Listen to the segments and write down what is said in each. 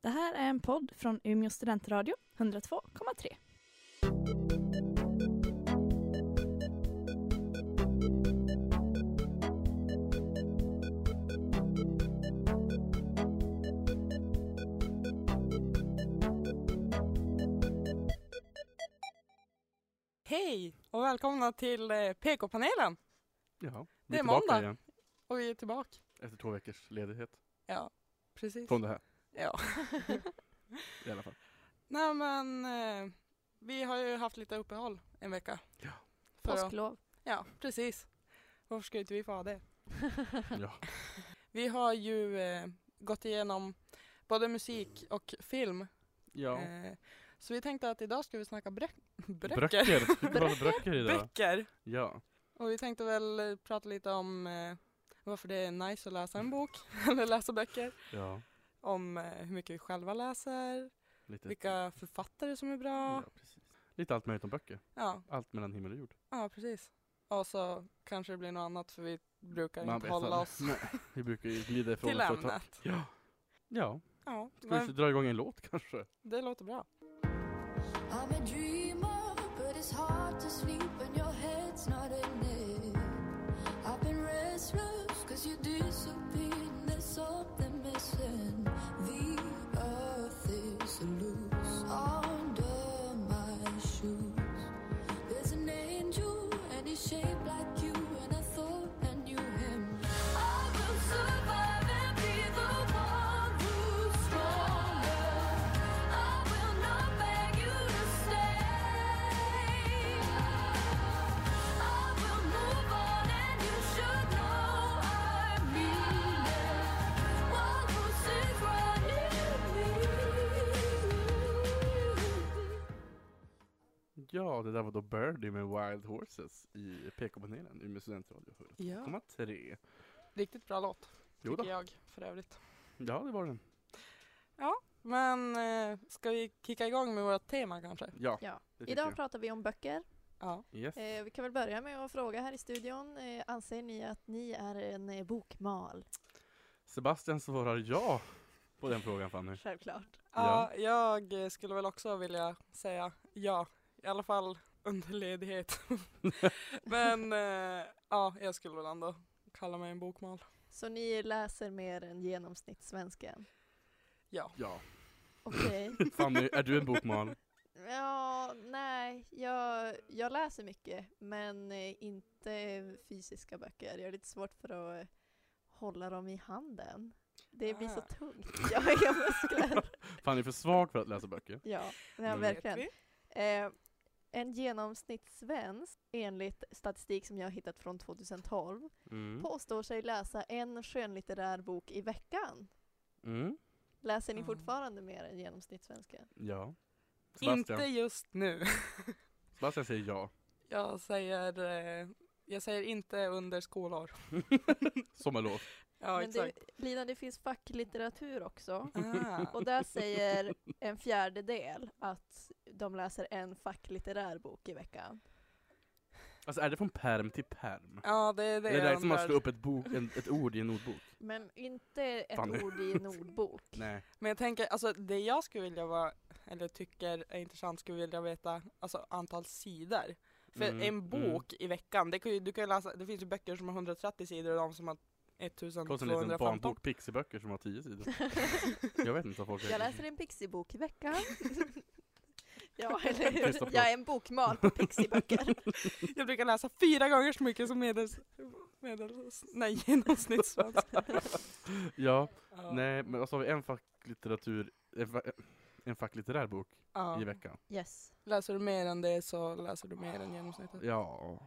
Det här är en podd från Umeå studentradio, 102,3. Hej och välkomna till eh, PK-panelen. Ja, vi Det är tillbaka måndag. igen Och vi är tillbaka. efter två veckors ledighet Ja, precis. från det här Ja. i alla fall. Nej men, eh, vi har ju haft lite uppehåll en vecka. Ja. För att, Påsklov. ja, precis. Varför skulle inte vi få ha det? Ja. Vi har ju eh, gått igenom både musik och film. Ja. Eh, så vi tänkte att idag ska vi snacka bröcker. Bröcker. Vi pratar bröcker idag. Böcker. Ja. Och vi tänkte väl eh, prata lite om eh, varför det är nice att läsa en bok, eller läsa böcker. Ja. Om eh, hur mycket vi själva läser, Lite. vilka författare som är bra. Ja, precis. Lite allt möjligt om böcker. Ja, Allt mellan himmel och jord. ja precis. Och så kanske det blir något annat för vi brukar Man inte vet hålla oss Nej, vi brukar ju glida ifrån till ämnet. Ja. Ja. Ja, Ska vi men dra igång en låt kanske? det låter bra. Ja, det där var då Birdie med Wild Horses i PK-panelen, Umeå studentradio Ja. 102,3. Riktigt bra låt, Jo tycker då. jag för övrigt. Ja, det var den. Men eh, ska vi kicka igång med vårt tema kanske? Ja, Ja. Idag jag. pratar vi om böcker. Ja. Yes. Eh, vi kan väl börja med att fråga här i studion. Eh, anser ni att ni är en eh, bokmal? Sebastian svarar ja på den frågan Fanny. Självklart. ja, jag skulle väl också vilja säga ja. I alla fall under ledighet. Men eh, ja, jag skulle väl ändå kalla mig en bokmal. Så ni läser mer än genomsnittssvensken? Ja. Ja. Okej. Fanny, är du en bokmal? Ja, nej, jag, jag läser mycket men eh, inte fysiska böcker. Jag har lite svårt för att eh, hålla dem i handen. Det blir så Ah. tungt. Jag har muskler. Fanny är för svag för att läsa böcker. Ja, Mm. verkligen. Eh, en genomsnittssvensk, enligt statistik som jag har hittat från 2012, Mm. påstår sig läsa en skönlitterär bok i veckan. Mm. Läser ni fortfarande mer än genomsnittssvensken? Ja. vi. Inte Sebastian. just nu. Sebastian säger ja. Jag säger, eh, jag säger inte under skolår. Sommarlov. Ja, Men det. Lina, det finns facklitteratur också. Ah. Och där säger en fjärdedel att de läser en facklitterär bok i veckan. Alltså är det från perm till perm? Ja, det är det Det är som man undrar. slår upp ett, bok, en, ett ord i en ordbok? Men inte ett Fan. ord i en ordbok. Nej. Men jag tänker, alltså det jag skulle vilja vara, eller tycker är intressant, skulle vilja veta, alltså antal sidor. För Mm, en bok i veckan, det, kan ju, du kan ju läsa, det finns ju böcker som har 130 sidor och de som har Kostar en liten 1215. barnbok, pixiböcker som har tio sidor. Jag vet inte vad folk Jag läser en Pixie-bok i veckan. ja, eller hur? Jag är en bokmal på Pixie-böcker. Jag brukar läsa fyra gånger så mycket som medels, medels nej, genomsnittssvensk. Ja, Ja. nej men vad sa vi? En facklitteratur, en, fa- en facklitterär bok Ja. i veckan? Yes. Läser du mer än det så läser du mer än genomsnittet. Ja,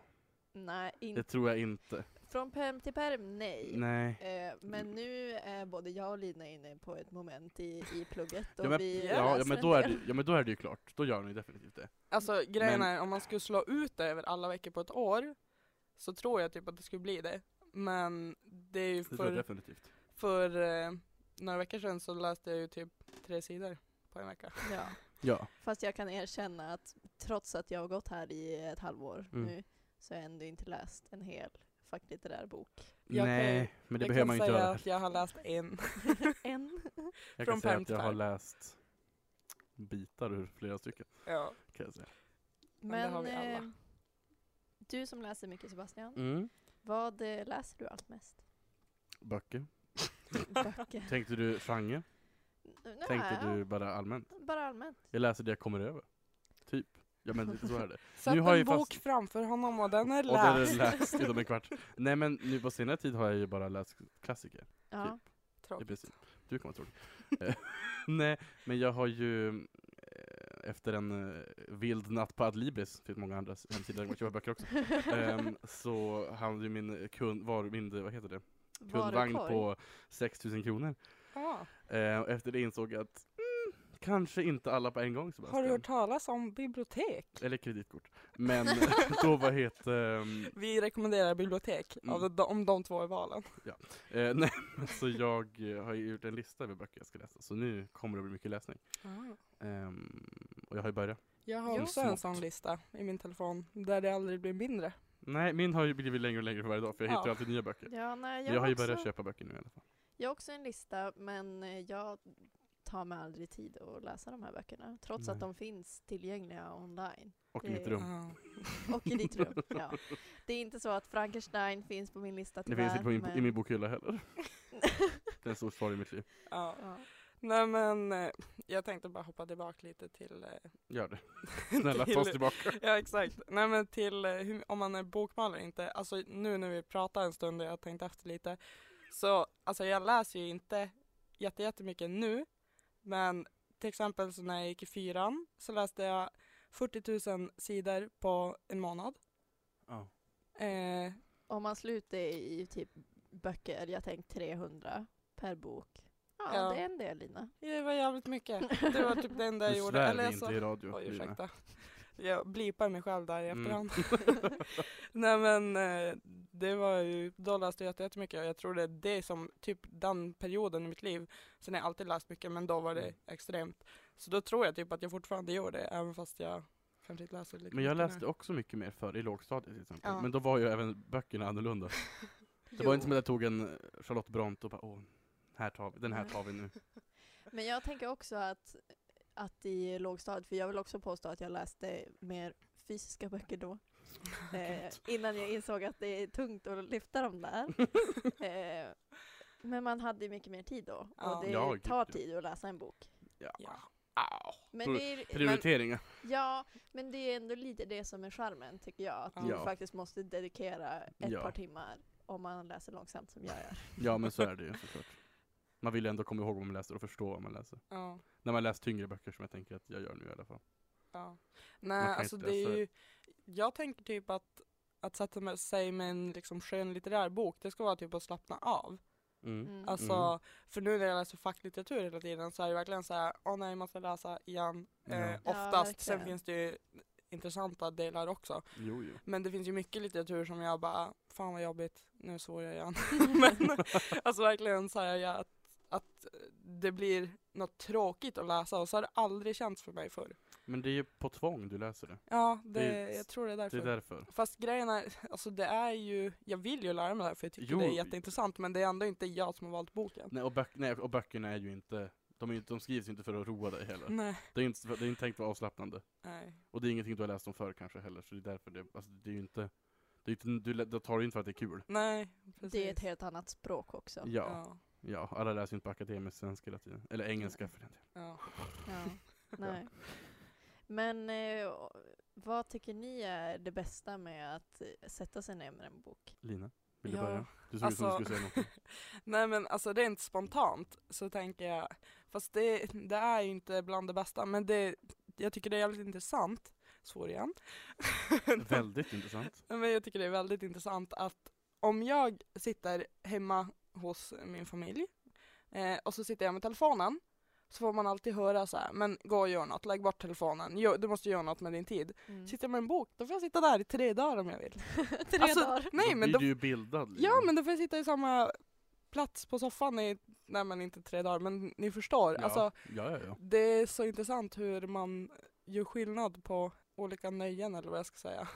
Nej, det inte. tror jag inte. Från perm till perm, nej. Nej. Eh, men nu är både jag och Lina inne på ett moment i, i plugget och Ja men, vi ja, ja, men en då är det, ja men då är det ju klart, då gör ni definitivt det. Alltså grejen Men- är, om man skulle slå ut det över alla veckor på ett år så tror jag typ att det skulle bli det. Men det är ju för, definitivt. för eh, några veckor sedan så läste jag ju typ tre sidor på en vecka. Ja. Ja. Fast jag kan erkänna att trots att jag har gått här i ett halvår Mm. nu så har jag ändå inte läst en hel facklitterär bok? Jag kan Nej, men det jag behöver kan man ju inte säga göra. att jag har läst en. en? Jag från kan säga att jag har läst bitar ur flera stycken. Ja. Kan jag säga. Men Men eh, du som läser mycket Sebastian, Mm. vad eh, läser du allt mest? Böcker. Böcker? Tänkte du genre? Tänkte Nej, du bara allmänt? Bara allmänt. Jag läser det jag kommer över. Typ. Ja men så är det. Sätt Nu har en jag bok fast- framför honom och den är Och det är läst. läst inom en kvart. Nej men nu på senare tid har jag ju bara läst klassiker. Ja. I Tråkigt. Du kommer tråkigt. Eh, Nej, men jag har ju eh, efter en eh, vild natt på Adlibris, det finns många andra hemsidor där man köper böcker också, ehm, så hamnade ju min kund, var min, vad heter det, kundvagn på 6000 kronor. Och efter det insåg jag att kanske inte alla på en gång Sebastian. Har du hört talas om bibliotek? Eller kreditkort. Men då vad heter, ehm, Vi rekommenderar bibliotek Mm. av de, om de två är valen. eh, nej, så jag eh, har gjort en lista över böcker jag ska läsa, så nu kommer det bli mycket läsning. Ehm, och jag har ju börjat. Jag har också en sån lista i min telefon där det aldrig blir mindre. Nej, min har ju blivit längre och längre för varje dag, för jag hittar ju Ja. alltid nya böcker. Ja, nej, Jag, jag, har ju också, börjat köpa böcker nu i alla fall. jag har också en lista, men eh, jag tar mig aldrig tid att läsa de här böckerna. Trots Nej. att de finns tillgängliga online. Och i Det- mitt rum. Ja. Och i ditt rum. Ja. Det är inte så att Frankenstein finns på min lista Det tyvärr. finns inte på min, men... i min bokhylla heller. Det är en stor sorg i mitt liv. Ja. ja. Nej men eh, jag tänkte bara hoppa tillbaka lite till eh, Gör det. Snälla, ta oss tillbaka. Ja exakt. Nej men till eh, hur, om man är bokmalare eller inte. Alltså nu när vi pratar en stund och jag har tänkt efter lite. Så alltså jag läser ju inte jätte, jättemycket nu. Men till exempel så när jag gick i fyran så läste jag 40 000 sidor på en månad. Ja. Eh, Om man slutar i typ böcker, jag tänkt 300 per bok. Ja, Ja. det är en del Lina. det var jävligt mycket. Det var typ det enda jag Nu gjorde. svär Eller vi jag inte i radio. Oj ursäkta. Jag blipar mig själv där i Mm. efterhand. Nej men eh, det var ju, då läste jag jätte- jättemycket och jag tror det är det som, typ den perioden i mitt liv, sen har jag alltid läst mycket men då var det Mm. extremt. Så då tror jag typ att jag fortfarande gör det även fast jag kanske inte läser lika Men jag läste nu. också mycket mer förr, i lågstadiet till exempel. Ja. Men då var ju även böckerna annorlunda. Det var inte som att jag tog en eh, Charlotte Brandt och bara åh, här tar vi, den här tar vi nu. Men jag tänker också att, att i lågstadiet, för jag vill också påstå att jag läste mer fysiska böcker då. Eh, innan jag insåg att det är tungt att lyfta dem där. Eh, men man hade ju mycket mer tid då. Ja. Och det Ja, tar tid att läsa en bok. Ja. Men det är, Prioriteringar. ja, men det är ändå lite det som är charmen tycker jag. Att du faktiskt måste dedikera ett Ja. par timmar om man läser långsamt som jag gör. Ja men så är det ju såklart. Man vill ju ändå komma ihåg vad man läser och förstå vad man läser. Ja. När man läser tyngre böcker som jag tänker att jag gör nu i alla fall. Ja. Nej, alltså inte det är ju, jag tänker typ att, att sätta med, sig med en liksom skönlitterär bok, det ska vara typ att slappna av. Mm. Mm. Alltså, Mm. för nu när jag läser facklitteratur hela tiden så är det verkligen så här, åh nej, jag måste läsa igen. Ja. Eh, Ja, oftast, sen verkligen. finns det ju intressanta delar också. Jo, jo. Men det finns ju mycket litteratur som jag bara, fan vad jobbigt, nu svor jag igen. Men alltså verkligen så här, jag, att, det blir något tråkigt att läsa och så har det aldrig känts för mig förr. Men det är ju på tvång du läser det. Ja, det, Det- jag tror det är Det därför. är därför. Fast grejen är, alltså det är ju, jag vill ju lära mig det här för jag tycker Jo. det är jätteintressant men det är ändå inte jag som har valt boken. Nej och, böck, nej, och böckerna är ju inte, de, är, inte- de skrivs ju inte för att roa dig heller. Nej. Det är inte, det är inte tänkt att vara avslappnande. Nej. Och det är ingenting du har läst om förr kanske heller, så det är därför det, alltså det är ju inte, det är inte du tar det inte för att det är kul. Nej, precis. Det är ett helt annat språk också. Ja, Ja. Ja, alla läser ju inte på akademisk svenska hela tiden. Eller engelska för den delen. ja. Ja, nej. Men eh, vad tycker ni är det bästa med att eh, sätta sig ner med en bok? Lina, vill du Ja, börja? Du såg ut som du alltså- skulle säga något. Nej men alltså rent spontant så tänker jag, fast det, det är ju inte bland det bästa men det, jag tycker det är jävligt intressant, svår igen. Väldigt intressant. Men jag tycker det är väldigt intressant att om jag sitter hemma hos min familj eh, och så sitter jag med telefonen så får man alltid höra så här, men gå och gör något, lägg bort telefonen, Gör- du måste göra något med din tid. Mm. Sitter jag med en bok, då får jag sitta där i tre dagar om jag vill. Tre Alltså, dagar. Nej då men blir då, du ju bildad. Lina. ja men då får jag sitta i samma plats på soffan i, nej men inte tre dagar, men ni förstår. ja. Alltså ja, ja, ja. det är så intressant hur man gör skillnad på olika nöjen eller vad jag ska säga.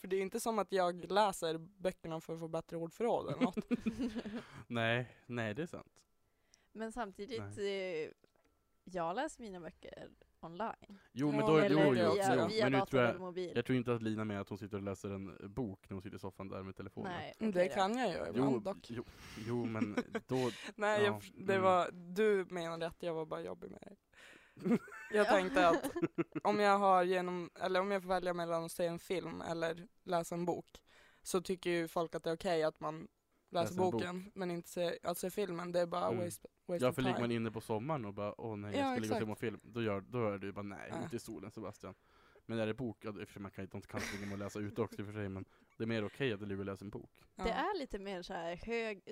För det är inte som att jag läser böckerna för att få bättre ordförråd eller något. Nej, nej det är sant. Men samtidigt, eh, jag läser mina böcker online. Jo men då är det eller jo, via- jo, via, jo. via Men nu tror jag, mobil. jag tror inte att Lina menar att hon sitter och läser en bok när hon sitter i soffan där med telefonen. Nej, det okej då. kan jag ju ibland Jo, dock. jo, jo men då, Nej, Ja, jag, det mm. var, du menade att jag var bara jobbig med dig. Jag Ja. tänkte att om jag har genom, eller om jag får välja mellan att se en film eller läsa en bok så tycker ju folk att det är okej att man läser Läser en boken men inte se, att se filmen, det är bara Mm. waste, waste ja för ligger man inne på sommaren och bara åh nej jag Ja, ska ligga och se på film, då gör, då är det ju bara nej, Ja. inte i solen Sebastian. Men är det bok, ja, för man kan inte, inte kan med och läsa ute också i och för sig men det är mer okej att du ligger och läser en bok. Ja. Det är lite mer så här hög,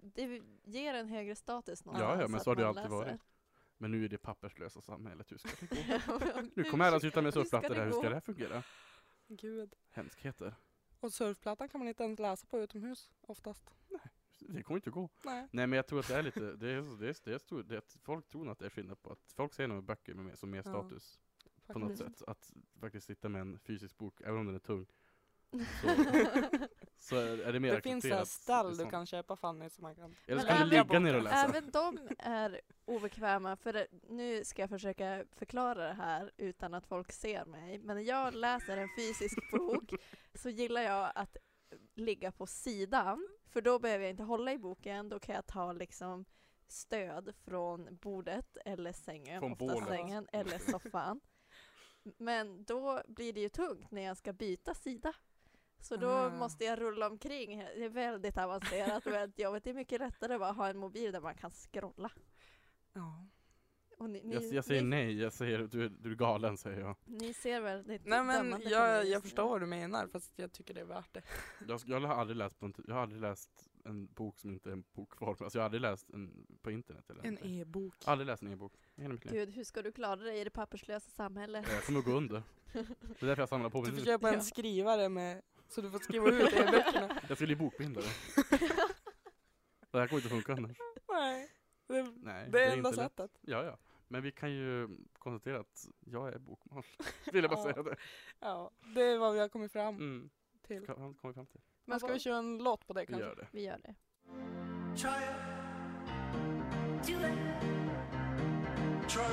det ger en högre status Ja, någonstans. ja, men att så har det alltid läser. varit. Men nu är det papperslösa samhället, hur ska det gå? Nu kommer alla sitta med surfplattor här, hur ska det här fungera? Gud. Hemskheter. Och surfplattan kan man inte ens läsa på utomhus oftast. Det kommer inte att gå. Nej. Nej men jag tror att det är lite, det är, det är, det är, stor, det är folk tror att det är skillnad på att folk ser nog böcker med mer, som mer Ja, status på något sätt. Att faktiskt sitta med en fysisk bok, även om den är tung, så är är det mer Det finns så stall du sånt. kan köpa Fanny som man kan Eller så kan du ligga ner och läsa. Även de är obekväma, för nu ska jag försöka förklara det här utan att folk ser mig. Men när jag läser en fysisk bok så gillar jag att ligga på sidan, för då behöver jag inte hålla i boken, då kan jag ta liksom stöd från bordet eller sängen, Från ofta bålet. sängen eller soffan. Men då blir det ju tungt när jag ska byta sida. Så då Ah. måste jag rulla omkring. Det är väldigt avancerat och väldigt jobbigt. Det är mycket lättare att bara ha en mobil där man kan scrolla. Ja. Och ni, ni, Jag, jag säger ni, nej, jag säger du är, du är galen säger jag. ni ser väldigt Nej men jag, jag förstår vad du menar fast jag tycker det är värt det. Jag, jag har aldrig läst på en, jag har aldrig läst en bok som inte är en bokform. Alltså jag har aldrig läst en på internet eller En e-bok. Aldrig läst en e-bok. Gud, hur ska du klara dig i det papperslösa samhället? Jag kommer att gå under. Det är därför jag samlar på mig Du får köpa en skrivare med, så du får skriva ut e-böckerna. Jag ska bli bokbindare. Det här kommer inte funka annars. Nej. Det, Nej, det är enda sättet. Ja, ja. Men vi kan ju konstatera att jag är bokmal. Vill jag bara Ja. säga det. Ja, det är vad vi har kommit fram Mm. till. Vi kommit fram till. Men ska vi köra en låt på det Vi kanske? gör det. Vi gör det. Try it. Do it. Try it.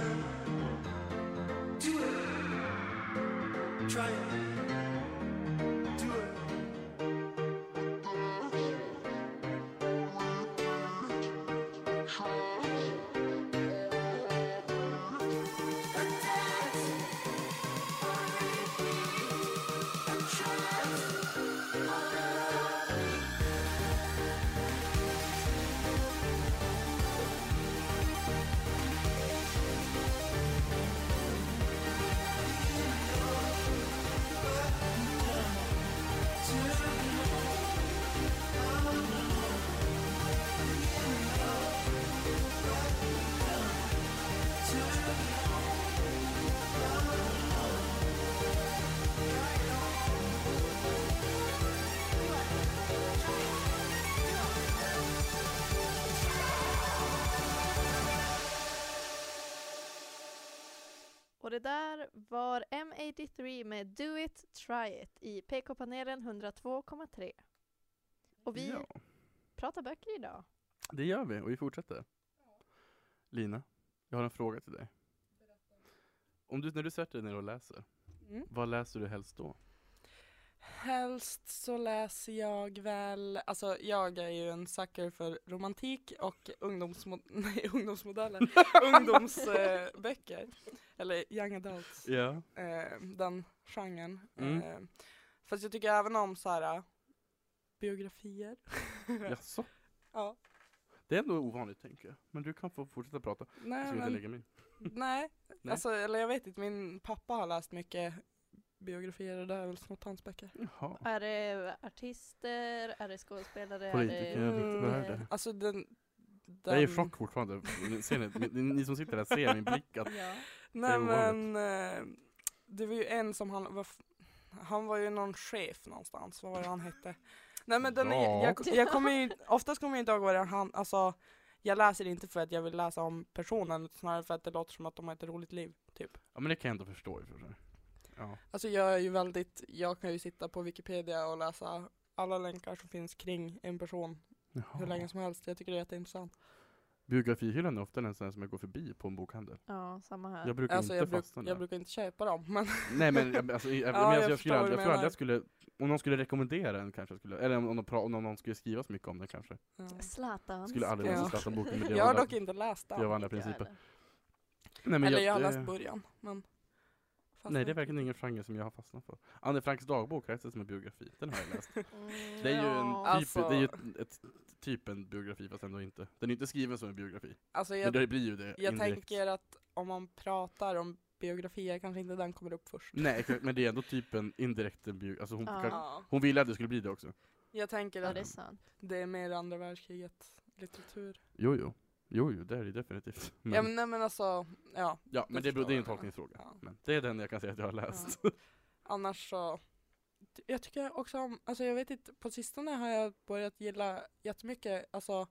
Do it. Try it. Det där var M83 med Do It, Try It i PK-panelen 102,3. Och vi Ja, pratar böcker idag. det gör vi och vi fortsätter. Lina, jag har en fråga till dig. Om du, när du sätter dig ner och läser, Mm. vad läser du helst då? Helst så läser jag väl, alltså jag är ju en sucker för romantik och ungdomsmo- nej, ungdomsmodeller, ungdomsböcker. eller young adults, Ja. eh, den genren. Mm. Eh, fast jag tycker även om så här äh, biografier. Jaså? ja. Det är ändå ovanligt tänker jag. Men du kan få fortsätta prata. Jag Nej, ska inte men, lägga mig nej. Nej. Alltså, eller jag vet inte, min pappa har läst mycket biografier och det har väl snott hans böcker. Jaha. Är det artister? Är det skådespelare? Politiker, är det, riktigt, vad är det? Alltså den... Jag är i den- chock fortfarande. Ni, ser ni, ni, ni som sitter där ser min blick att Ja. Nej är men, eh, det var ju en som han var, han var ju någon chef någonstans, vad var det han hette? Nej men den är, Ja. jag, jag kommer ju, oftast kommer jag inte ihåg vad det är han, alltså jag läser inte för att jag vill läsa om personen, snarare för att det låter som att de har ett roligt liv, typ. Ja men det kan jag ändå förstå i och för sig. Ja. Alltså jag är ju väldigt, jag kan ju sitta på Wikipedia och läsa alla länkar som finns kring en person hur Jaha. länge som helst. Jag tycker det är jätteintressant. Biografihyllan är ofta en sån här som jag går förbi på en bokhandel. Ja, samma här. Jag brukar Alltså inte jag, bruk, fastna jag brukar inte köpa dem men Nej men jag- alltså, jag, Ja, men alltså, jag jag, skulle vad aldrig, jag tror aldrig jag skulle, om någon skulle rekommendera en kanske jag skulle, eller om, om, om någon skulle skriva så mycket om den kanske. ja. Zlatan. Skulle aldrig Ja. läsa Zlatan-boken men det Jag har dock inte läst det den. var andra jag principer. Nej, men Eller jag har det- läst början men fast Nej det är verkligen ingen genre som jag har fastnat för. Anne Franks dagbok räknas det som en biografi, den har jag läst. Mm, Det är ju en, ja. typ, Alltså- det är ju ett, ett, typ en biografi fast ändå inte. Den är inte skriven som en biografi. Alltså Men jag, det blir ju det jag indirekt. tänker att om man pratar om biografier kanske inte den kommer upp först. Nej exakt, men det är ändå typ en indirekt en biografi. Alltså hon, Ja. kan, Ja. hon ville att det skulle bli det också. Jag tänker Ja, att det är sant. det är mer andra världskriget litteratur. Jo jo. Jo jo, det är det definitivt. Men, Ja men, nej, men alltså, ja. ja, men det, förstår det är en tolkningsfråga. Ja. Men det är den jag kan säga att jag har läst. Annars så, jag tycker också om, alltså jag vet inte, på sistone har jag börjat gilla jättemycket, alltså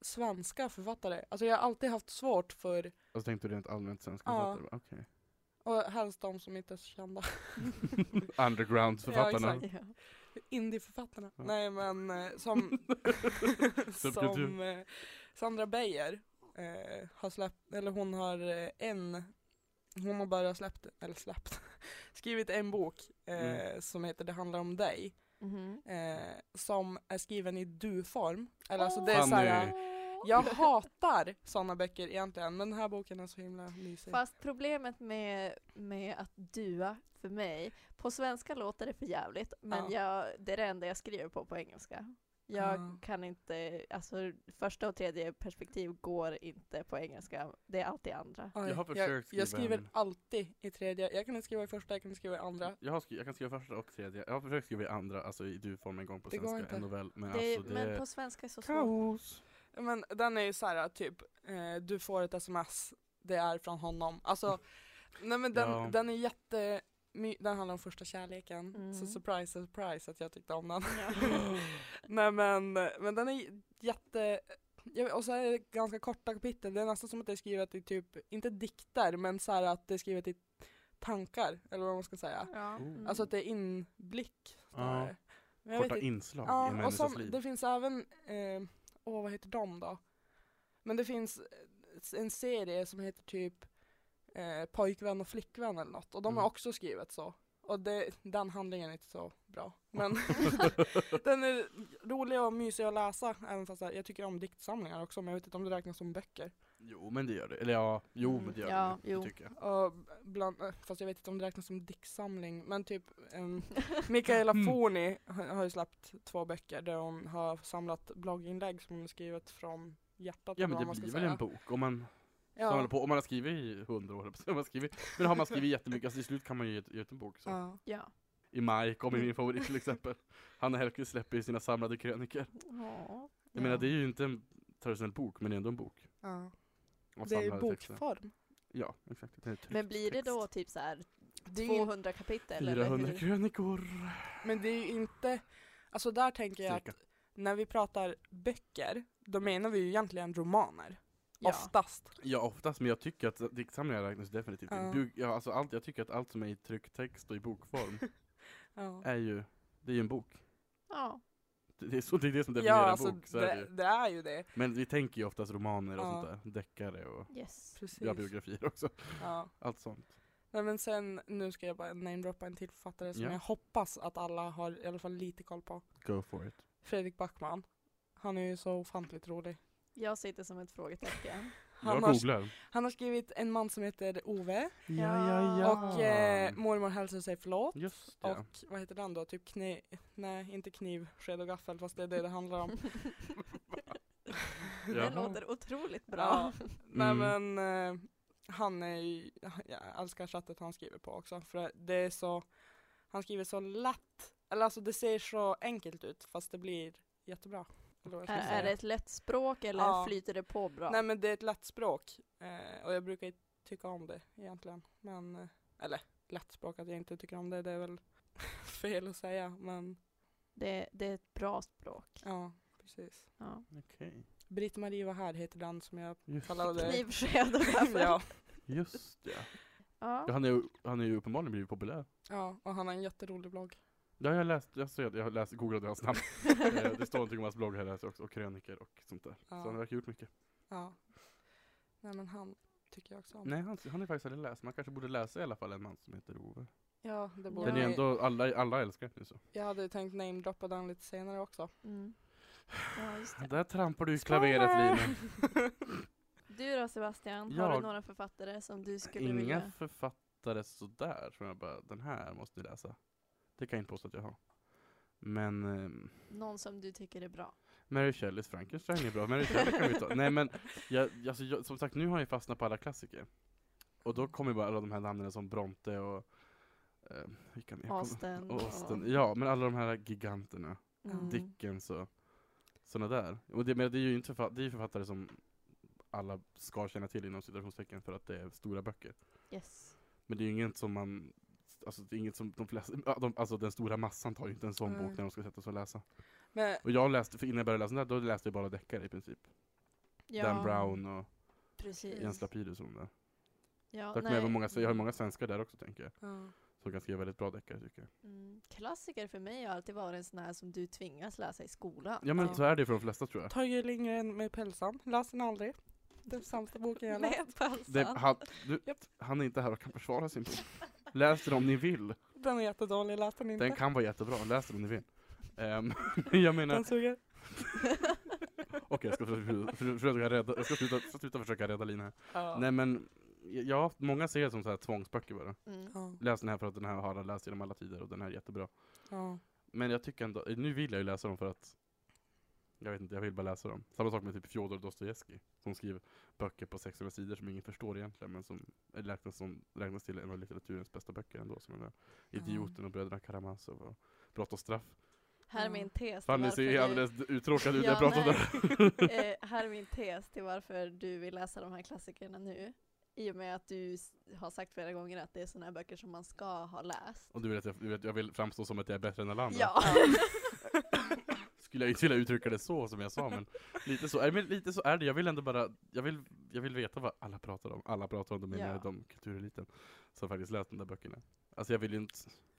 svenska författare. Alltså jag har alltid haft svårt för, Och så tänkte du rent allmänt svenska Ja. författare? Okej. och helst de som inte är så kända. Underground-författarna. Ja. Indieförfattarna. Ja. Nej men eh, som, som eh, Sandra Beijer eh, har släppt, eller hon har eh, en, hon har bara släppt, eller släppt, skrivit en bok eh, Mm. som heter Det handlar om dig. Mhm. Eh, som är skriven i du-form. Eller alltså det är såhär, jag hatar sådana böcker egentligen men den här boken är så himla mysig. Fast problemet med, med att dua för mig, på svenska låter det för jävligt men jag, det är det enda jag skriver på på engelska. Jag Ja. kan inte, alltså första och tredje perspektiv går inte på engelska, det är alltid andra. Jag har jag, försökt jag skriva skriver en- alltid i tredje, jag kan inte skriva i första, jag kan inte skriva i andra. Jag, har jag kan skriva första och tredje. Jag har försökt skriva i andra, alltså i du-form en gång på Det går svenska, inte. en novell. Men det, alltså det men på svenska är så svårt. Men den är ju såhär typ, eh, du får ett sms, det är från honom. Alltså, nej men den, Ja. den är jätte, den handlar om första kärleken. Mm. Så surprise, surprise att jag tyckte om den. nej men, men den är jätte, jag vet- och så är det ganska korta kapitel, det är nästan som att det är skrivet i typ, inte dikter, men så här att det är skrivet i tankar, eller vad man ska säga. Ja. Oh. Mm. Alltså att det är inblick. Ja. snarare. Men jag vet Korta inte- inslag i en Ja, och människas som, liv. det finns även, eh, åh vad heter de då? Men det finns en serie som heter typ eh, Pojkvän och flickvän eller något och de har Mm. också skrivit så. Och det, den handlingen är inte så bra. Men den är rolig och mysig att läsa även fast jag tycker om diktsamlingar också men jag vet inte om det räknas som böcker. Jo men det gör det. Eller ja, jo Mm, men det gör ja, det. jo. Det tycker jag. Och bland, eh, fast jag vet inte om det räknas som diktsamling men typ um, Mikaela Mm. Forni har, har ju släppt två böcker där hon har samlat blogginlägg som hon har skrivit från hjärtat Ja men det blir väl säga. en bok om man Ja. samlar på, om man har skrivit i hundra år, om man skrivit, men har man skrivit jättemycket, alltså till slut kan man ju ge ut- ge ut en bok så. Ja. Ja. I maj kommer min favorit till exempel. Hanna Hellquist släpper ju sina samlade krönikor. Ja. Jag menar det är ju inte en traditionell bok, men det är ändå en bok. Ja. Det är ju samlade texter. bokform. Ja, exakt. Det är tryckt Men blir det då typ så här Det är ju, 200 kapitel? eller 400 hur? krönikor. men det är ju inte, alltså där tänker jag Cirka. att när vi pratar böcker, då menar vi ju egentligen romaner. Ja. Oftast. Ja oftast, men jag tycker att diktsamlingar räknas definitivt Ja. in. Buk- Ja, alltså allt, jag tycker att allt som är i trycktext och i bokform Ja. är ju, det är ju en bok. Ja. Det det är, så, det är det som definierar Ja, en alltså bok. Så är det, det, ju. det är ju det. Men vi tänker ju oftast romaner och Ja. sånt där. Deckare och Yes. Precis. ja, biografier också. Ja. Allt sånt. Nej men sen, nu ska jag bara namedroppa en till författare som Ja. jag hoppas att alla har i alla fall lite koll på. Go for it. Fredrik Backman. Han är ju så ofantligt rolig. Jag sitter som ett frågetecken. Han jag har, googlar. han har skrivit En man som heter Ove Ja. och eh, Mormor hälsar sig förlåt. Just det. Och vad heter den då? Typ kniv, nej inte kniv, sked och gaffel fast det är det det handlar om. Det Jaha. låter otroligt bra. Ja. Nej Mm. men eh, han är ju, jag älskar sättet han skriver på också för det är så, han skriver så lätt, eller alltså det ser så enkelt ut fast det blir jättebra. Eller vad jag ska Är, säga. det ett lätt språk eller Ja. flyter det på bra? Nej men det är ett lätt språk eh, och jag brukar inte tycka om det egentligen. Men, eh, eller lätt språk att jag inte tycker om det, det är väl fel att säga men Det, det är ett bra språk. ja, precis. Ja. Okej. Britt-Marie var här heter den som jag Just, kallade det. Kniv, sked och gaffel. ja. Just det. Ja. Ja, han, är, ju- han är ju uppenbarligen blivit populär. Ja, och han har en jätterolig blogg. Ja, jag har läst, jag, ser, det, jag har läst, googlade hans namn. Eh, det står någonting om hans blogg här läser också, och krönikor och sånt där. Ja. Så han verkar ha gjort mycket. Ja. Nej men han tycker jag också om. Nej, han, han är faktiskt aldrig läst. Man kanske borde läsa i alla fall en man som heter Ove. Ja, det borde Den är jag- ändå, alla, alla älskar den så. Jag hade ju tänkt namedroppa den lite senare också. Mm. Ja, just det. Där trampar du i klaveret Lina. Du då Sebastian, har Jag- du några författare som du skulle Inga vilja? författare sådär som jag bara, den här måste ni läsa. Det kan jag inte påstå att jag har. Men ehm, Någon som du tycker är bra? Mary Shelleys Frankenstein är bra, Mary Shelley kan vi ta. Nej men, jag, alltså, jag, som sagt nu har jag fastnat på alla klassiker. Och då kommer bara alla de här namnen som Bronte och eh, vilka mer? Austen. och Austen. Ja, men alla de här giganterna. Mm. Dickens och sådana där. Och det, men det är ju inte författare, det är författare som alla ska känna till inom citationstecken för att det är stora böcker. Yes. Men det är ju inget som man Alltså det är inget som de flesta, de, alltså den stora massan tar ju inte en sån Nej. bok när de ska sätta sig och läsa. Men Och jag läste, för innan jag började läsa den där, då läste jag bara deckare i princip. Ja, Dan Brown och precis. Jens Lapidus och de där. Ja, nej. även många, jag har många svenskar där också tänker jag. ja. Som kan skriva väldigt bra deckare tycker jag. Mm. Klassiker för mig har alltid varit en sån här som du tvingas läsa i skolan. Ja men Ja. så är det för de flesta tror jag. Tage Lindgren med Pälsan, läs den aldrig. Den sämsta boken jag läst. Med Palsan. Det, han, du, Japp. han är inte här och kan försvara sin bok. Läs den om ni vill. Den är jättedålig, läs den inte. Den kan vara jättebra, läs den om ni vill. Ehm, jag menar, Den suger. okej jag ska försöka, försöka rädda, jag ska sluta, försöka rädda Lina här. Ja. Nej men, ja, många ser det som så här tvångsböcker bara. Mm. Ja. Läs den här för att den här har alla läst genom alla tider och den här är jättebra. Ja. Men jag tycker ändå, nu vill jag ju läsa dem för att jag vet inte, jag vill bara läsa dem. Samma sak med typ Fjodor Dostojevskij som skriver böcker på 600 sidor som ingen förstår egentligen men som är räknas, som, räknas till en av litteraturens bästa böcker ändå. Som är där. Idioten och Bröderna Karamazov och Brott och straff. Här är min tes Fanny varför ser du- alldeles uttråkad ut när Ja, jag pratar om det. eh, här är min tes till varför du vill läsa de här klassikerna nu. I och med att du har sagt flera gånger att det är såna här böcker som man ska ha läst. Och du vet, jag, du vet, jag vill framstå som att jag är bättre än alla andra. Ja. Skulle jag inte vilja uttrycka det så som jag sa men lite så, men lite så är det. Jag vill ändå bara, jag vill, jag vill veta vad alla pratar om. Alla pratar om det menar Ja. jag de kultureliten som faktiskt läst de där böckerna. Alltså jag vill ju inte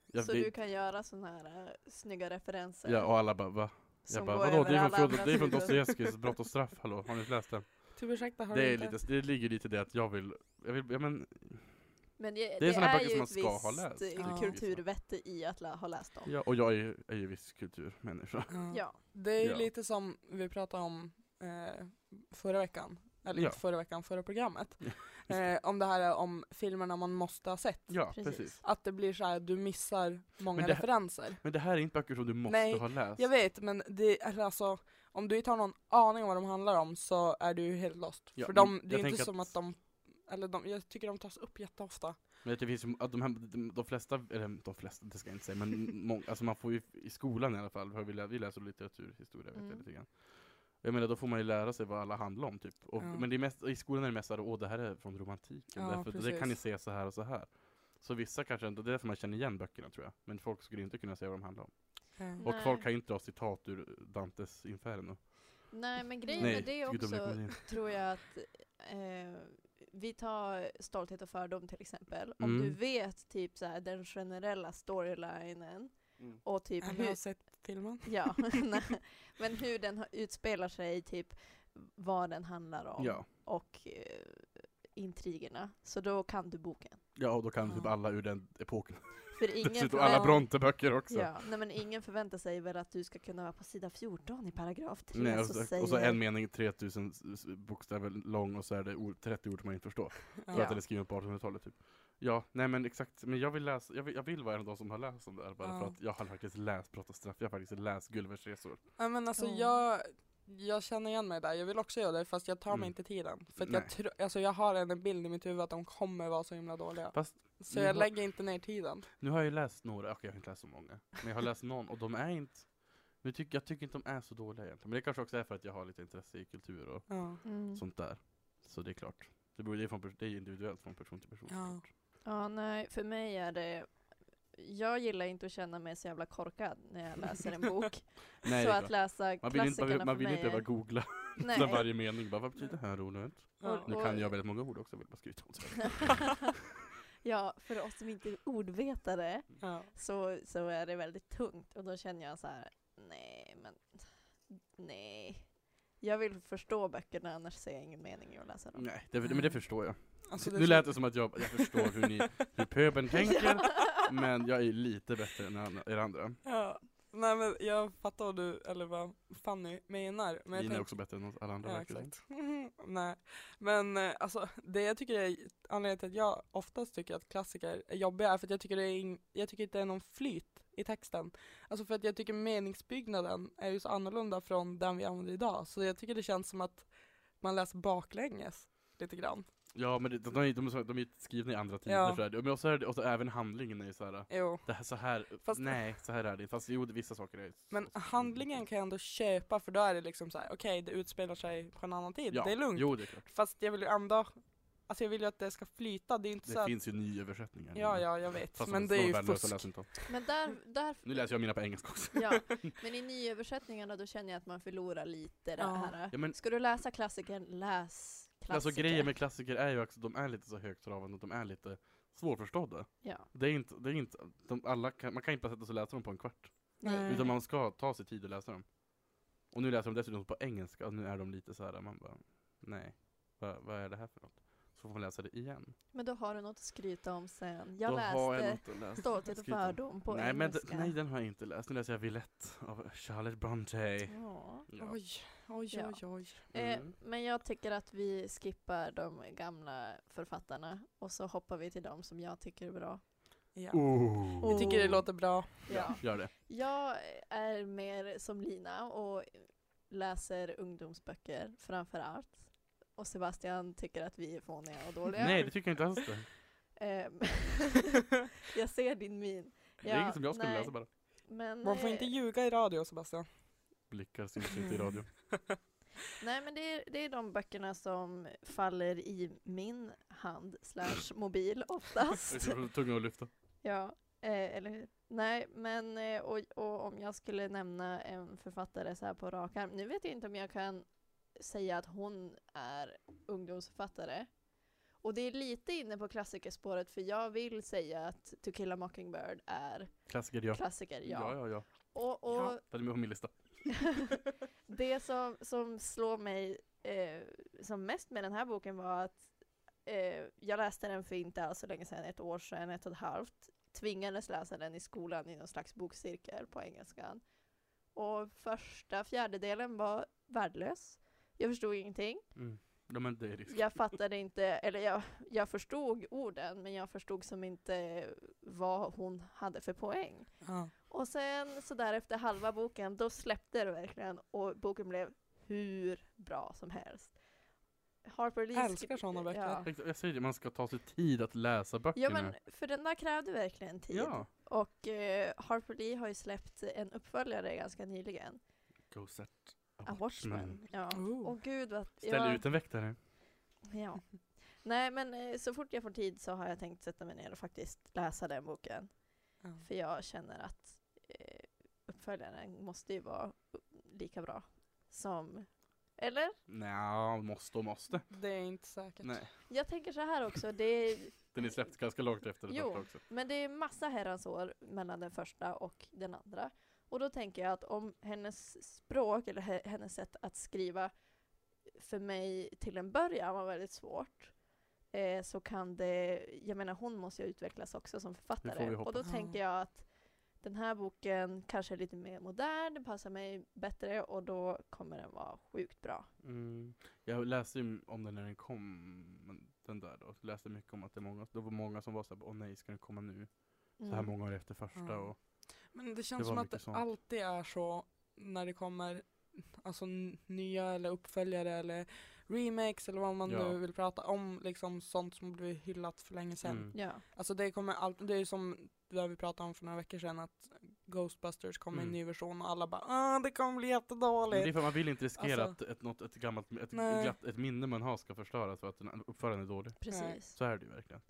jag så vill, du kan göra såna här uh, snygga referenser. Ja och alla bara va? som Jag bara vadå? Det är från, från. Dostojevskijs Brott och straff, hallå? Har ni inte läst den? Ursäkta, har Det, är inte? lite, det ligger lite i det att jag vill, jag vill, ja men Men det, Det är det, såna är böcker som man ska ha läst, eh, tycker jag. kulturvette i att lä- ha läst dem. Ja, och jag är, är ju viss kulturmänniska. Ja. Ja. Det är ju Ja. lite som vi pratade om eh, förra veckan. Eller Ja. inte förra veckan, förra programmet. eh, om det här är om filmerna man måste ha sett. Ja, Precis. precis. Att det blir så här, du missar många Men här- referenser. Men det här är inte böcker som du måste Nej, ha läst. Jag vet, men det alltså, om du inte har någon aning om vad de handlar om så är du ju helt lost. Ja, För de, det är inte som att- att de, eller de, jag tycker de tas upp jätteofta. Men det finns ju, att de, här, de, de flesta, eller de flesta, det ska jag inte säga, men mång, alltså man får ju i skolan i alla fall, för vi, lä, vi läser litteraturhistoria vet Mm. jag lite grann. Jag menar då får man ju lära sig vad alla handlar om typ. Och, Ja. Men det är mest, i skolan är det mest såhär, åh det här är från romantiken, Ja, därför, det kan ni se så här och så här. Så vissa kanske inte, det är därför man känner igen böckerna tror jag. Men folk skulle inte kunna säga vad de handlar om. Och Nej. folk kan ju inte dra citat ur Dantes Inferno. Nej men grejen Nej, med det också tror jag att eh, vi tar Stolthet och fördom till exempel. Om Mm. du vet typ så här, den generella storylinen Mm. och typ Eller hur, har sett filmen. ja, nej, men hur den har- utspelar sig, typ vad den handlar om Ja. och eh, intrigerna. Så då kan du boken. Ja, och då kan typ Ja. alla ur den epoken. För ingen, Dessutom alla förvänt- Bronte-böcker också. ja, nej, men ingen förväntar sig väl att du ska kunna vara på sida 14 i paragraf 3 Nej, och, så säger... och så en mening 3000 s- s- bokstäver lång och så är det ord, 30 ord som man inte förstår. För Ja. att den är skriven på 1800-talet typ. Ja, nej men exakt. Men jag vill läsa, jag vill, jag vill vara en av de som har läst om det här bara Ja. för att jag har faktiskt läst Brott och straff. Jag har faktiskt läst Gullivers resor. Ja, men alltså Ja. jag, jag känner igen mig där, jag vill också göra det fast jag tar Mm. mig inte tiden. För att Nej. jag, tro, alltså jag har en bild i mitt huvud att de kommer vara så himla dåliga. Fast Så jag har- lägger inte ner tiden. nu har jag ju läst några, okej jag har inte läst så många. Men jag har läst någon och de är inte nu tycker, jag tycker inte de är så dåliga egentligen. Men det kanske också är för att jag har lite intresse i kultur och Ja. Mm. sånt där. Så det är klart. Det, beror, det, är från, det är individuellt från person till person. Ja. Ja, nej, för mig är det... Jag gillar inte att känna mig så jävla korkad när jag läser en bok. Nej, så det att läsa man vill inte, man, man för vill inte behöva googla Nej. varje mening. Bara, vad betyder det här ordet? Ja. Nu kan jag väldigt många ord också, vill bara skryta om det. Ja, för oss som inte är ordvetare Ja. så, så är det väldigt tungt och då känner jag så här, nej men nej. Jag vill förstå böckerna annars ser jag ingen mening i att läsa dem. Nej, det, men det förstår jag. Alltså, nu lät det som att jag, jag förstår hur, ni, hur pöbeln tänker, Ja. Men jag är lite bättre än er andra. Ja. Nej men jag fattar vad du, eller vad Fanny menar. Men jag Lina är också bättre än alla andra Ja, exakt. Nej, men eh, alltså det jag tycker är anledningen till att jag oftast tycker att klassiker är jobbiga är för att jag tycker det är, in, jag tycker inte det är någon flyt i texten. Alltså för att jag tycker meningsbyggnaden är ju så annorlunda från den vi använder idag. Så jag tycker det känns som att man läser baklänges lite grann. Ja men det, de, de, de, är så- de är skrivna i andra tider Ja. så det. Men också, är det, och så även handlingen är ju såhär, Jo. det här, så här, Fast- nej så här är det Fast jo, det- vissa saker är Men så- handlingen kan jag ändå köpa för då är det liksom så här: okej det utspelar sig på en annan tid, ja. det är lugnt. Jo det är klart. Fast jag vill ju ändå, alltså jag vill ju att det ska flyta, det är inte Det så att, finns ju nyöversättningar. ja ja jag vet, Fast men de det är ju fusk. läser inte om. Men där, där Nu läser jag mina på engelska också. ja. Men i nyöversättningarna då känner jag att man förlorar lite det Ja. här. Ja, men, Ska du läsa klassikern, läs klassiker. alltså grejen med klassiker är ju också, de är lite så högtravande och de är lite svårförstådda. Ja. Det är inte, det är inte, de, alla kan, man kan inte bara sätta sig och läsa dem på en kvart. Nej. Utan man ska ta sig tid att läsa dem. Och nu läser de dessutom på engelska och nu är de lite så här, man bara, nej, vad, vad är det här för något? Så får man läsa det igen. Men då har du något att skryta om sen. Jag Då jag läste att. Stolthet och fördom på nej, men engelska. nej, den har jag inte läst. Nu läser jag Villette av Charlotte Bronte. Ja. Ja. Oj, oj, Ja. oj, oj. Eh, Mm. men jag tycker att vi skippar de gamla författarna och så hoppar vi till de som jag tycker är bra. Ja. Oh. Jag tycker det låter bra. Ja. Gör det. Jag är mer som Lina och läser ungdomsböcker framför allt. Och Sebastian tycker att vi är fåniga och dåliga. Nej, det tycker jag inte alls det. Ehm, jag ser din min. Det är inget som jag skulle nej, läsa bara. Men, Man får inte eh, ljuga i radio Sebastian. Blickar syns inte i radio. Nej men det är, det är de böckerna som faller i min hand slash mobil oftast. tunga att lyfta. ja, eh, eller hur? Nej men eh, och, och om jag skulle nämna en författare så här på rak arm. Nu vet jag inte om jag kan säga att hon är ungdomsförfattare. Och det är lite inne på klassikerspåret för jag vill säga att To kill a mockingbird är Klassiker ja. klassiker, ja. Ja, ja, ja. Och, och Ja. Den är med på min lista. det som, som slår mig eh, som mest med den här boken var att eh, jag läste den för inte alls så länge sedan, ett år sedan, ett och ett halvt. Tvingades läsa den i skolan i någon slags bokcirkel på engelskan. Och första fjärdedelen var värdelös. Jag förstod ingenting. Mm. Jag fattade inte, eller jag, jag förstod orden, men jag förstod som inte vad hon hade för poäng. Ja. Och sen så där efter halva boken, då släppte det verkligen och boken blev hur bra som helst. Harper Lee Älskar såna böcker. Ja. Jag säger det, man ska ta sig tid att läsa böckerna. ja men för den där krävde verkligen tid. Ja. Och eh, Harper Lee har ju släppt en uppföljare ganska nyligen. Go set a Watchman. Ja. Oh. Och gud vad... Ställ ja, ut en väktare. Ja. Nej men eh, så fort jag får tid så har jag tänkt sätta mig ner och faktiskt läsa den boken. Ja. För jag känner att uppföljaren måste ju vara lika bra som... Eller? Nja, måste och måste. Det är inte säkert. Nej. Jag tänker så här också, det är, Den är släppt ganska långt efter det Jo. också. men det är massa herrans år mellan den första och den andra. Och då tänker jag att om hennes språk eller he- hennes sätt att skriva för mig till en början var väldigt svårt eh, så kan det, jag menar hon måste ju utvecklas också som författare. Och då tänker jag att den här boken kanske är lite mer modern, den passar mig bättre och då kommer den vara sjukt bra. Mm. Jag läste ju om den när den kom, den där då. Jag läste mycket om att det, är många, det var många som var såhär, åh nej, ska den komma nu? Så här Mm. många år efter första Ja. och Men det känns Det som att det sånt. alltid är så när det kommer alltså nya eller uppföljare eller remakes eller vad man Ja. nu vill prata om, liksom sånt som blivit hyllat för länge sedan. Mm. Ja. Alltså det kommer alltid, det är som det vi pratade om för några veckor sedan att Ghostbusters kommer i en Mm. ny version och alla bara ah det kommer bli Men det är jättedåligt. för man vill inte riskera Alltså- att ett, något, ett gammalt, ett, glatt, ett minne man har ska förstöras för att den uppföraren är dålig. Precis. Så är det ju verkligen.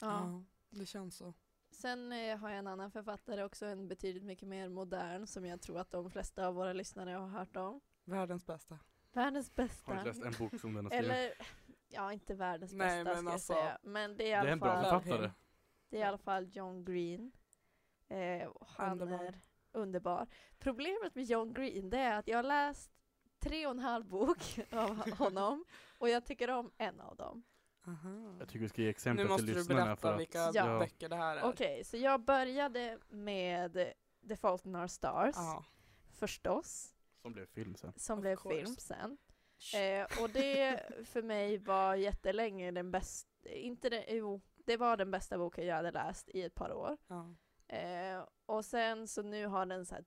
Ja. Ja, det känns så. Sen eh, har jag en annan författare också, en betydligt mycket mer modern, som jag tror att de flesta av våra lyssnare har hört om. Världens bästa. Världens Har bästa. du läst en bok som den har skrivit? Eller, ja inte världens Nej, bästa men ska alltså, jag säga. Men det är i Det är alla en bra fall, författare. det är i alla fall John Green. Eh, han Underbar. är underbar. Problemet med John Green det är att jag har läst tre och en halv bok av honom och jag tycker om en av dem. Aha. Jag tycker vi ska ge Nu exempel måste till du lyssnarna för berätta att vilka Ja. böcker det här är. Okej, så jag började med The Fault in Our Stars Ja. förstås, som blev film sen. som Of blev course. film sen. Eh, och det för mig var jättelänge den bästa, inte det, jo, det var den bästa boken jag hade läst i ett par år. Ja. Eh, och sen så nu har den så här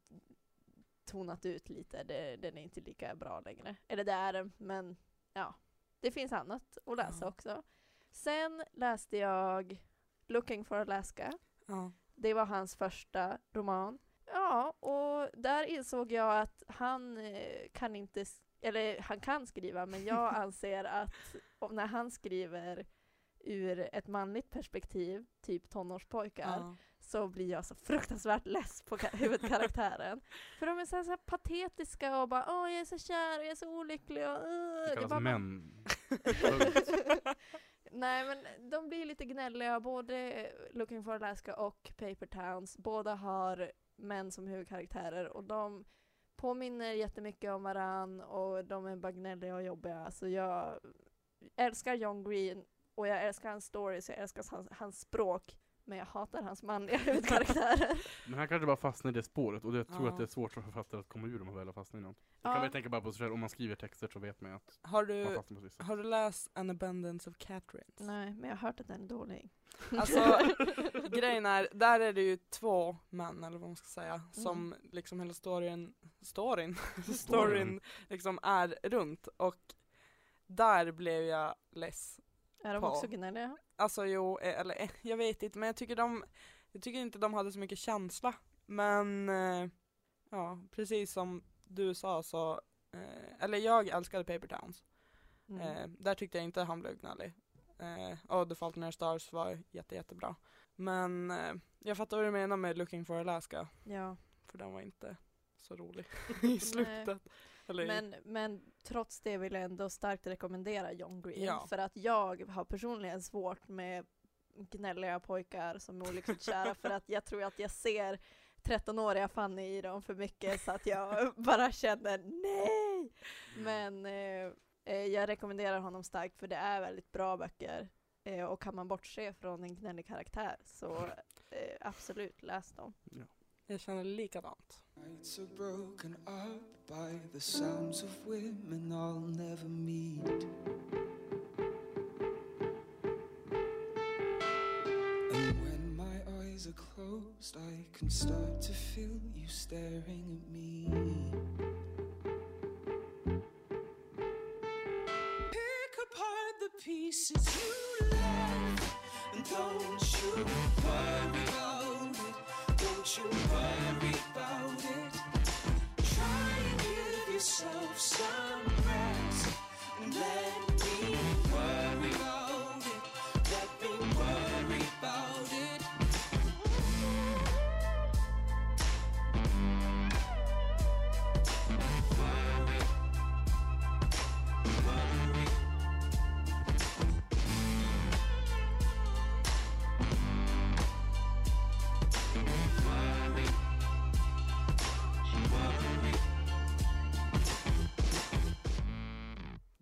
tonat ut lite, det, den är inte lika bra längre. Eller det är den, men ja, det finns annat att läsa Ja. också. Sen läste jag Looking for Alaska. Ja. Det var hans första roman. Ja, och där insåg jag att han eh, kan inte, eller han kan skriva, men jag anser att om, när han skriver ur ett manligt perspektiv, typ tonårspojkar, Ja. så blir jag så fruktansvärt less på ka- huvudkaraktären. För de är så här, så här patetiska och bara åh jag är så kär och jag är så olycklig och uh, Det det kallas bara- män. Nej men de blir lite gnälliga, både Looking for Alaska och Paper Towns. Båda har män som huvudkaraktärer och de påminner jättemycket om varann och de är bara gnälliga och jobbiga. Så jag älskar John Green och jag älskar hans stories, jag älskar hans, hans språk. Men jag hatar hans manliga huvudkaraktärer. Men han kanske bara fastnar i det spåret och jag tror Ja. att det är svårt för författare att komma ur om man väl har fastnat i något. Jag Ja. kan väl tänka bara på sig själv, om man skriver texter så vet man att Har, man du, fastnar på vissa. har du läst An Abundance of Catherines? Nej, men jag har hört att den är dålig. Alltså, Grejen är, där är det ju två män, eller vad man ska säga, som liksom hela storyn, storyn, storyn liksom är runt och där blev jag less. Är de På. också gnälliga? Alltså jo, eh, eller eh, jag vet inte, men jag tycker de, jag tycker inte de hade så mycket känsla. Men, eh, ja, precis som du sa så, eller jag älskade Paper Towns. Mm. Där tyckte jag inte han blev gnällig. Och The Fault in Our Stars var jätte, jättebra. Men jag fattar vad du menar med Looking for Alaska. Ja. För den var inte så rolig i slutet. Eller Men, men trots det vill jag ändå starkt rekommendera John Green. Ja. För att jag har personligen svårt med gnälliga pojkar som är olyckligt kära. för att jag tror att jag ser 13-åriga Fanny i dem för mycket så att jag bara känner nej! Men eh, eh, jag rekommenderar honom starkt för det är väldigt bra böcker. Eh, och kan man bortse från en gnällig karaktär så eh, absolut läs dem. Jag känner likadant. Nights are broken up by the sounds of women I'll never meet. And when my eyes are closed, I can start to feel you staring at me. Pick apart the pieces you left, and don't you worry about. Don't you worry about it. Try and give yourself some rest and let me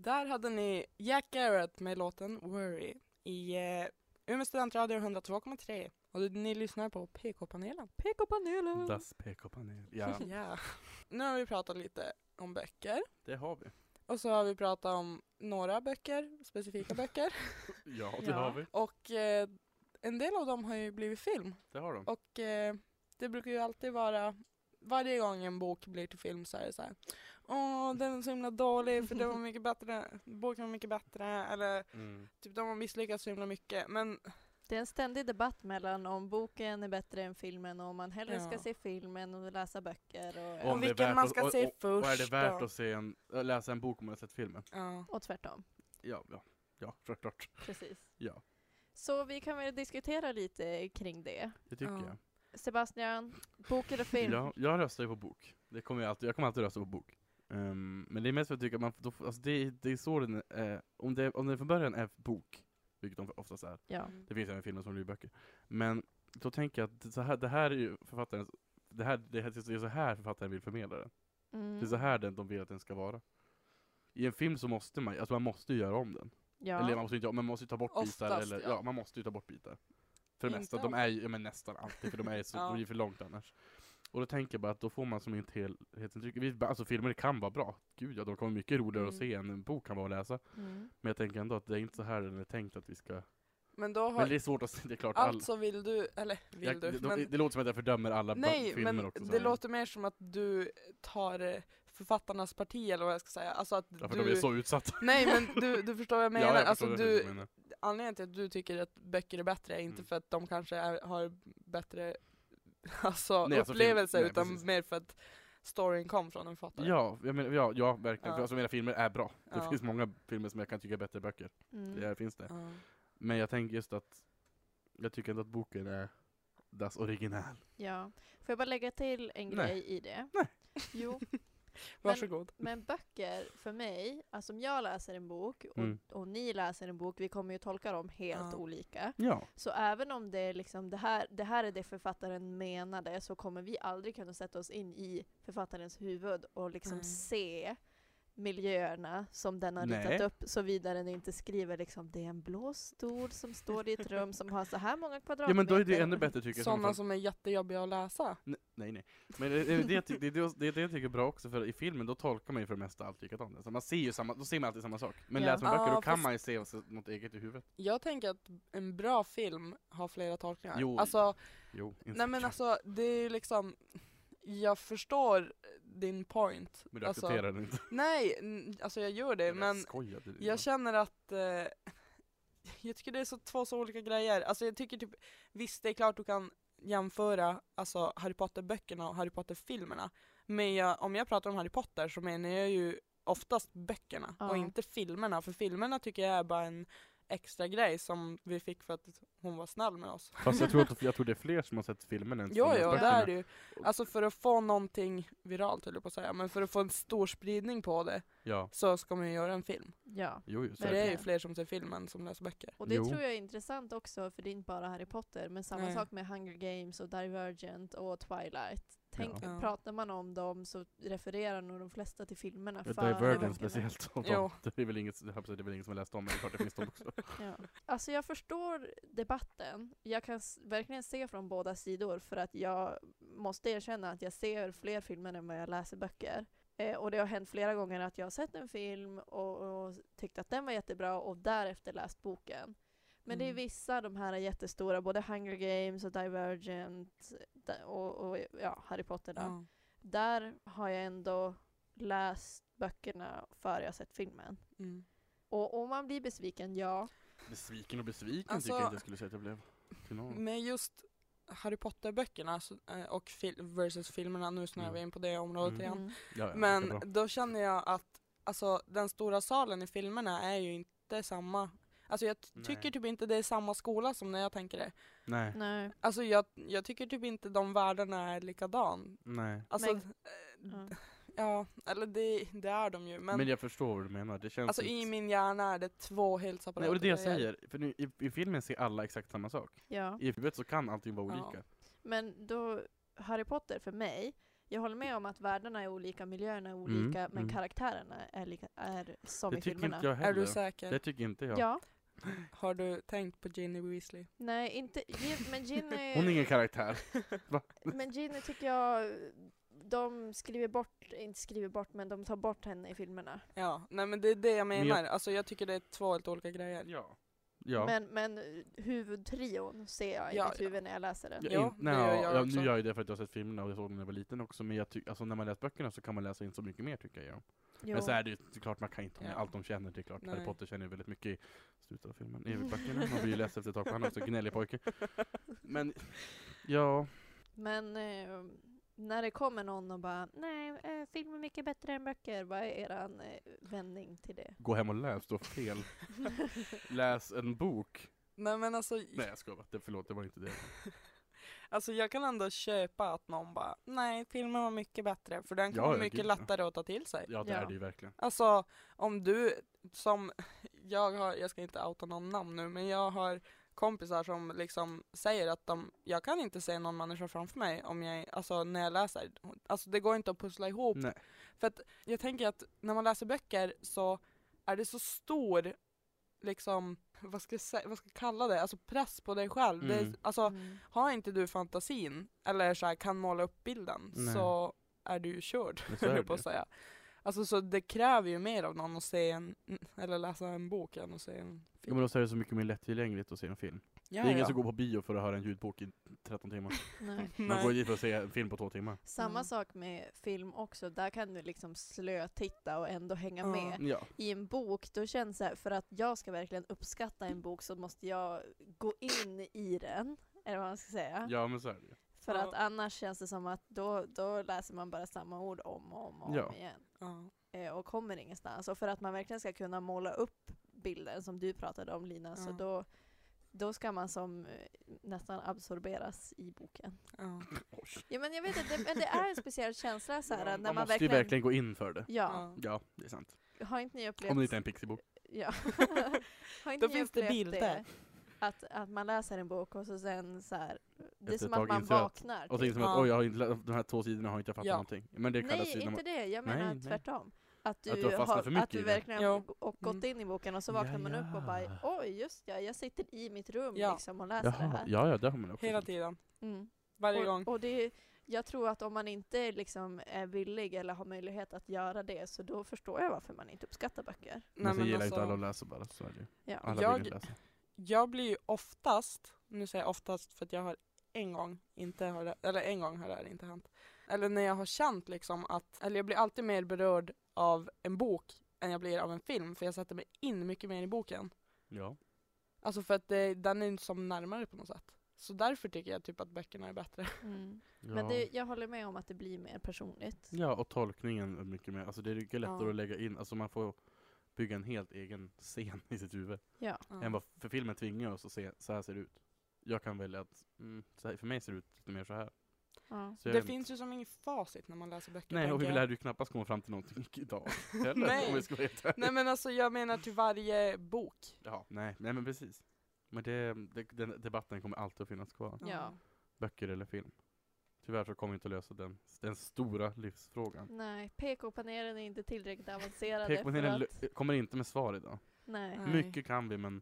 Där hade ni Jack Garrett med låten Worry i eh, Umeå studentradio 102,3 och ni lyssnar på PK-panelen. PK-panelen! Das PK-panel. Ja, Ja. Nu har vi pratat lite om böcker det har vi. och så har vi pratat om några böcker, specifika böcker Ja, det Ja. har vi. och eh, en del av dem har ju blivit film Det har de. och eh, det brukar ju alltid vara varje gång en bok blir till film så är det så här. Åh, den är så himla dålig för den var mycket bättre, boken var mycket bättre eller Mm. typ de har misslyckats så himla mycket men Det är en ständig debatt mellan om boken är bättre än filmen och om man hellre ska Ja. se filmen och läsa böcker och, Och vilken man att- ska och, se och, Och är det först värt då? att se en, läsa en bok om man har sett filmen? Ja. och tvärtom. Ja, ja, ja, självklart. Precis. Ja, Så vi kan väl diskutera lite kring det. det tycker Ja. jag. Sebastian, bok eller film? Ja, jag röstar ju på bok. Det kommer jag alltid, jag kommer alltid rösta på bok. Ehm, men det är mest för att jag tycker att man, då, alltså det, det är så den är, om det, om det från början är bok, vilket de oftast är, Ja. Det finns även filmer som blir böcker. Men då tänker jag att det, så här, det här är ju författarens, det här, det här det är så här författaren vill förmedla den. Mm. Det är så här den, de vill att den ska vara. I en film så måste man, alltså man måste ju göra om den. Ja. Eller man måste inte, man måste ju ta bort bitar, Oftast, eller, ja. ja. man måste ju ta bort bitar. För det Inte mesta, de är ju, men nästan alltid, för de är så, Ja. de för långt annars. Och då tänker jag bara att då får man som inte helhetsintryck. Alltså filmer kan vara bra, gud ja, de kommer mycket roligare att Mm. se än en bok kan vara att läsa. Mm. Men jag tänker ändå att det är inte så här den är tänkt att vi ska... Men då Men har, det är svårt att se, det är klart. all- alltså vill du, eller vill jag, du? det, men, det, det låter som att jag fördömer alla nej, filmer men också. så det här. låter mer som att du tar eh, författarnas parti eller vad jag ska säga. Alltså att Ja, för du... de är så utsatta. Nej men du, du förstår vad jag menar. Ja, jag alltså du, du menar. anledningen till att du tycker att böcker är bättre är inte Mm. för att de kanske är, har bättre alltså, Nej, alltså, film- upplevelser nej, utan precis. mer för att storyn kom från en författare. Ja, jag menar, ja, ja verkligen. Ja. För alltså mina filmer är bra. Det Ja. finns många filmer som jag kan tycka är bättre böcker. Mm. Det finns det. Ja. Men jag tänker just att jag tycker ändå att boken är das original. Ja. Får jag bara lägga till en Nej. grej i det? Nej. Jo, Varsågod. men böcker för mig, alltså om jag läser en bok och, Mm. och ni läser en bok, vi kommer ju tolka dem helt Ja. olika. Ja. Så även om det är liksom det här, det här är det författaren menade så kommer vi aldrig kunna sätta oss in i författarens huvud och liksom Nej. se miljöerna som den har Nej. ritat upp såvida den inte skriver liksom det är en blå stol som står i ett rum som har så här många kvadratmeter. ja men då är det ännu bättre tycker jag. Sådana som är jättejobbiga att läsa. Nej, nej nej. Men det, det, det, det, det, det är det jag tycker är bra också, för i filmen då tolkar man ju för det mesta allt likadant. Alltså man ser ju samma, då ser man alltid samma sak. Men Ja. läser man böcker Ja, då kan man ju se så- något eget i huvudet. Jag tänker att en bra film har flera tolkningar. Jo, Alltså, Jo, nej men alltså det är ju liksom, jag förstår din point. Men du alltså, accepterar det inte. Nej, alltså jag gör det men Jag skojade. jag känner att eh, jag tycker det är så, två så olika grejer. Alltså jag tycker typ, visst det är klart du kan jämföra alltså, Harry Potter-böckerna och Harry Potter-filmerna. Men jag, om jag pratar om Harry Potter så menar jag ju oftast böckerna Ja. och inte filmerna. För filmerna tycker jag är bara en extra grej som vi fick för att hon var snäll med oss. Fast jag tror, att, jag tror det är fler som har sett filmen än som Jo, jo, det är det ju. Alltså för att få någonting viralt höll jag på att säga, men för att få en stor spridning på det Ja, så ska man ju göra en film. Ja. jo, jo. För säkert. det är ju fler som ser filmen som läser böcker. Och det Jo. tror jag är intressant också för det är inte bara Harry Potter men samma Nej. sak med Hunger Games och Divergent och Twilight. Tänk, Ja. pratar man om dem så refererar nog de flesta till filmerna Ja, före Divergent speciellt. Det, är väl inget, det är väl ingen som har läst dem, men det är klart det finns de också. Ja. Alltså jag förstår debatten. Jag kan verkligen se från båda sidor för att jag måste erkänna att jag ser fler filmer än vad jag läser böcker. Eh, och det har hänt flera gånger att jag har sett en film och, och tyckt att den var jättebra och därefter läst boken. Men det är Mm. vissa, de här jättestora, både Hunger Games och Divergent och, och ja, Harry Potter då. Ja. Där har jag ändå läst böckerna före jag sett filmen. Mm. Och om man blir besviken, ja. Besviken och besviken Alltså- tycker jag inte jag skulle säga att jag blev. Till någon. Med just Harry Potter-böckerna så- eh, och fil- versus filmerna, nu snöar vi Mm. in på det området Mm. igen. Mm. Ja, ja, Men då känner jag att alltså, den stora salen i filmerna är ju inte samma. Alltså jag tycker typ inte det är samma skola som när jag tänker det. Nej, Nej. Alltså jag, jag tycker typ inte de världarna är likadan. nej. Alltså, Men- eh, Ja. ja, eller det, det är de ju. Men, Men, jag förstår vad du menar. Det känns alltså inte- i min hjärna är det två helt separata Nej, och det är det jag säger. För nu, i, i filmen ser alla exakt samma sak. Ja. I huvudet så kan allting vara Ja. olika. Men då, Harry Potter för mig, jag håller med om att världarna är olika, miljöerna är Mm, olika, men mm. kärarna är, lika, är som Det i tycker filmerna. inte jag heller. Är du säker? Det tycker inte jag. Ja. Har du tänkt på Ginny Weasley? Nej, inte Gin, men Ginny... Hon är ingen karaktär. Men Ginny tycker jag, de skriver bort, inte skriver bort, men de tar bort henne i filmerna. Ja, nej men det är det jag Men menar. jag- Alltså jag tycker det är två helt olika grejer. Ja. Ja. Men, men huvudtrion ser jag i Ja, mitt huvud när jag läser den. Ja, in, det nej, gör ja, jag ja, också. nu gör jag det för att jag har sett filmerna och jag såg dem när jag var liten också, men jag tycker, alltså när man läser böckerna så kan man läsa in så mycket mer tycker jag. Jo. Men så är det ju såklart, man kan inte ha med Ja. allt de känner, det är klart. Harry Nej. Potter känner ju väldigt mycket i slutet av filmen, i böckerna. Man blir ju ledsen efter ett tag, han är också en gnällig pojke. Men, ja, Men eh, när det kommer någon och bara nej, eh, film är mycket bättre än böcker, vad är eran eh, vändning till det? gå hem och läs, du har fel. Läs en bok. Nej men alltså, Nej jag skojar bara, Det- förlåt det var inte det. Alltså jag kan ändå köpa att någon bara, nej filmen var mycket bättre för den kan Ja, vara ja, mycket gud, ja. lättare att ta till sig. Ja det Ja. är det ju verkligen. Alltså om du, som jag har, jag ska inte outa någon namn nu, men jag har kompisar som liksom säger att de, jag kan inte se någon människa framför mig om jag, alltså när jag läser. Alltså det går inte att pussla ihop. Nej. För att jag tänker att när man läser böcker så är det så stor, liksom, vad ska jag, säga, vad ska jag kalla det, alltså press på dig själv. Det, Mm. alltså Mm. har inte du fantasin, eller så här, kan måla upp bilden, Nej. så är du ju körd, höll jag på det. att säga. Alltså så det kräver ju mer av någon att se en, eller läsa en bok än att se en Ja, film. men då är det så mycket mer lättillgängligt att se en film. Ja, det är ingen ja. som går på bio för att höra en ljudbok i 13 timmar. Nej. Man Nej. går dit för att se en film på två timmar. Samma Mm. sak med film också, där kan du liksom slötitta och ändå hänga Ja. med. Ja. I en bok, då känns det här, för att jag ska verkligen uppskatta en bok så måste jag gå in i den, eller vad man ska säga. ja men så är det. För Ja. att annars känns det som att då, då läser man bara samma ord om och om, och om Ja. igen. Ja. Eh, och kommer ingenstans. Och för att man verkligen ska kunna måla upp bilden som du pratade om Lina, så Ja. då, då ska man som eh, nästan absorberas i boken. Ja. Ja men jag vet inte, det, men det är en speciell känsla så här, Ja, när man, man, måste verkligen... ju verkligen gå in för det. Ja, Ja, det är sant. har inte ni upplevt... Om det inte är en pixibok. Ja. har inte Då ni finns det upplevt bilder. Att, att man läser en bok och så sen så här, det är som att man att- vaknar. Och så typ. inser man att Ja. oj, jag har inte, de här två sidorna har inte jag fattat Ja. någonting. Men det kallas Nej, inte man, det. Jag menar Nej, nej. tvärtom. Att du, Att du har fastnat har, för mycket att du det. verkligen har och gått Mm. in i boken och så Ja, vaknar man upp och bara ja. oj just ja, jag sitter i mitt rum Ja. liksom och läser det Jaha, här. ja, ja det har man också. Hela tiden, Mm. varje gång. Och, och det, jag tror att om man inte liksom är villig eller har möjlighet att göra det så då förstår jag varför man inte uppskattar böcker. Men sen gillar alltså, inte alla att läsa bara, så är det ju. Ja. Alla Jag- vill inte läsa. Jag blir ju oftast, nu säger jag oftast för att jag har en gång inte har det, eller en gång har det här inte hänt. Eller när jag har känt liksom att, eller jag blir alltid mer berörd av en bok än jag blir av en film för jag sätter mig in mycket mer i boken. Ja. Alltså för att det, den är som närmare på något sätt. Så därför tycker jag typ att böckerna är bättre. Mm. Ja. Men det, jag håller med om att det blir mer personligt. ja, och tolkningen är mycket mer, alltså det är mycket lättare Ja. att lägga in, alltså man får bygga en helt egen scen i sitt huvud. Ja. Än vad, för filmen tvingar oss att se, så här ser det ut. Jag kan välja att, mm, så här, för mig ser det ut lite mer så här. Ja. Så Det finns ju som inget facit när man läser böcker. Nej, och vi lärde ju knappast komma fram till någonting idag. Heller, Nej. om vi ska vara helt. Nej men alltså jag menar till varje bok. Ja, nej, nej men precis. Men det, det, den debatten kommer alltid att finnas kvar. ja. Böcker eller film. Tyvärr så kommer vi inte att lösa den, den stora livsfrågan. Nej, PK-panelen är inte tillräckligt avancerade för Pekmannen att... kommer inte med svar idag. Nej. Nej. Mycket kan vi men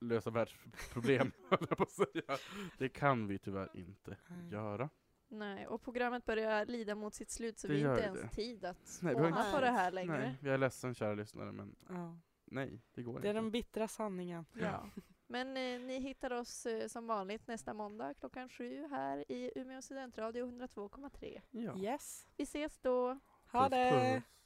lösa världsproblem, höll jag på att säga. Det kan vi tyvärr inte Nej. göra. Nej, och programmet börjar lida mot sitt slut så Det vi har inte ens det. tid att Nej, vi har spåna inte- på det här längre. Nej, jag är ledsen kära lyssnare men Ja. nej, det går Det är inte. den bittra sanningen. Ja. Men eh, ni hittar oss eh, som vanligt nästa måndag klockan sju här i Umeå studentradio 102,3. Ja. Yes. Vi ses då! Ha Puss, det! puss.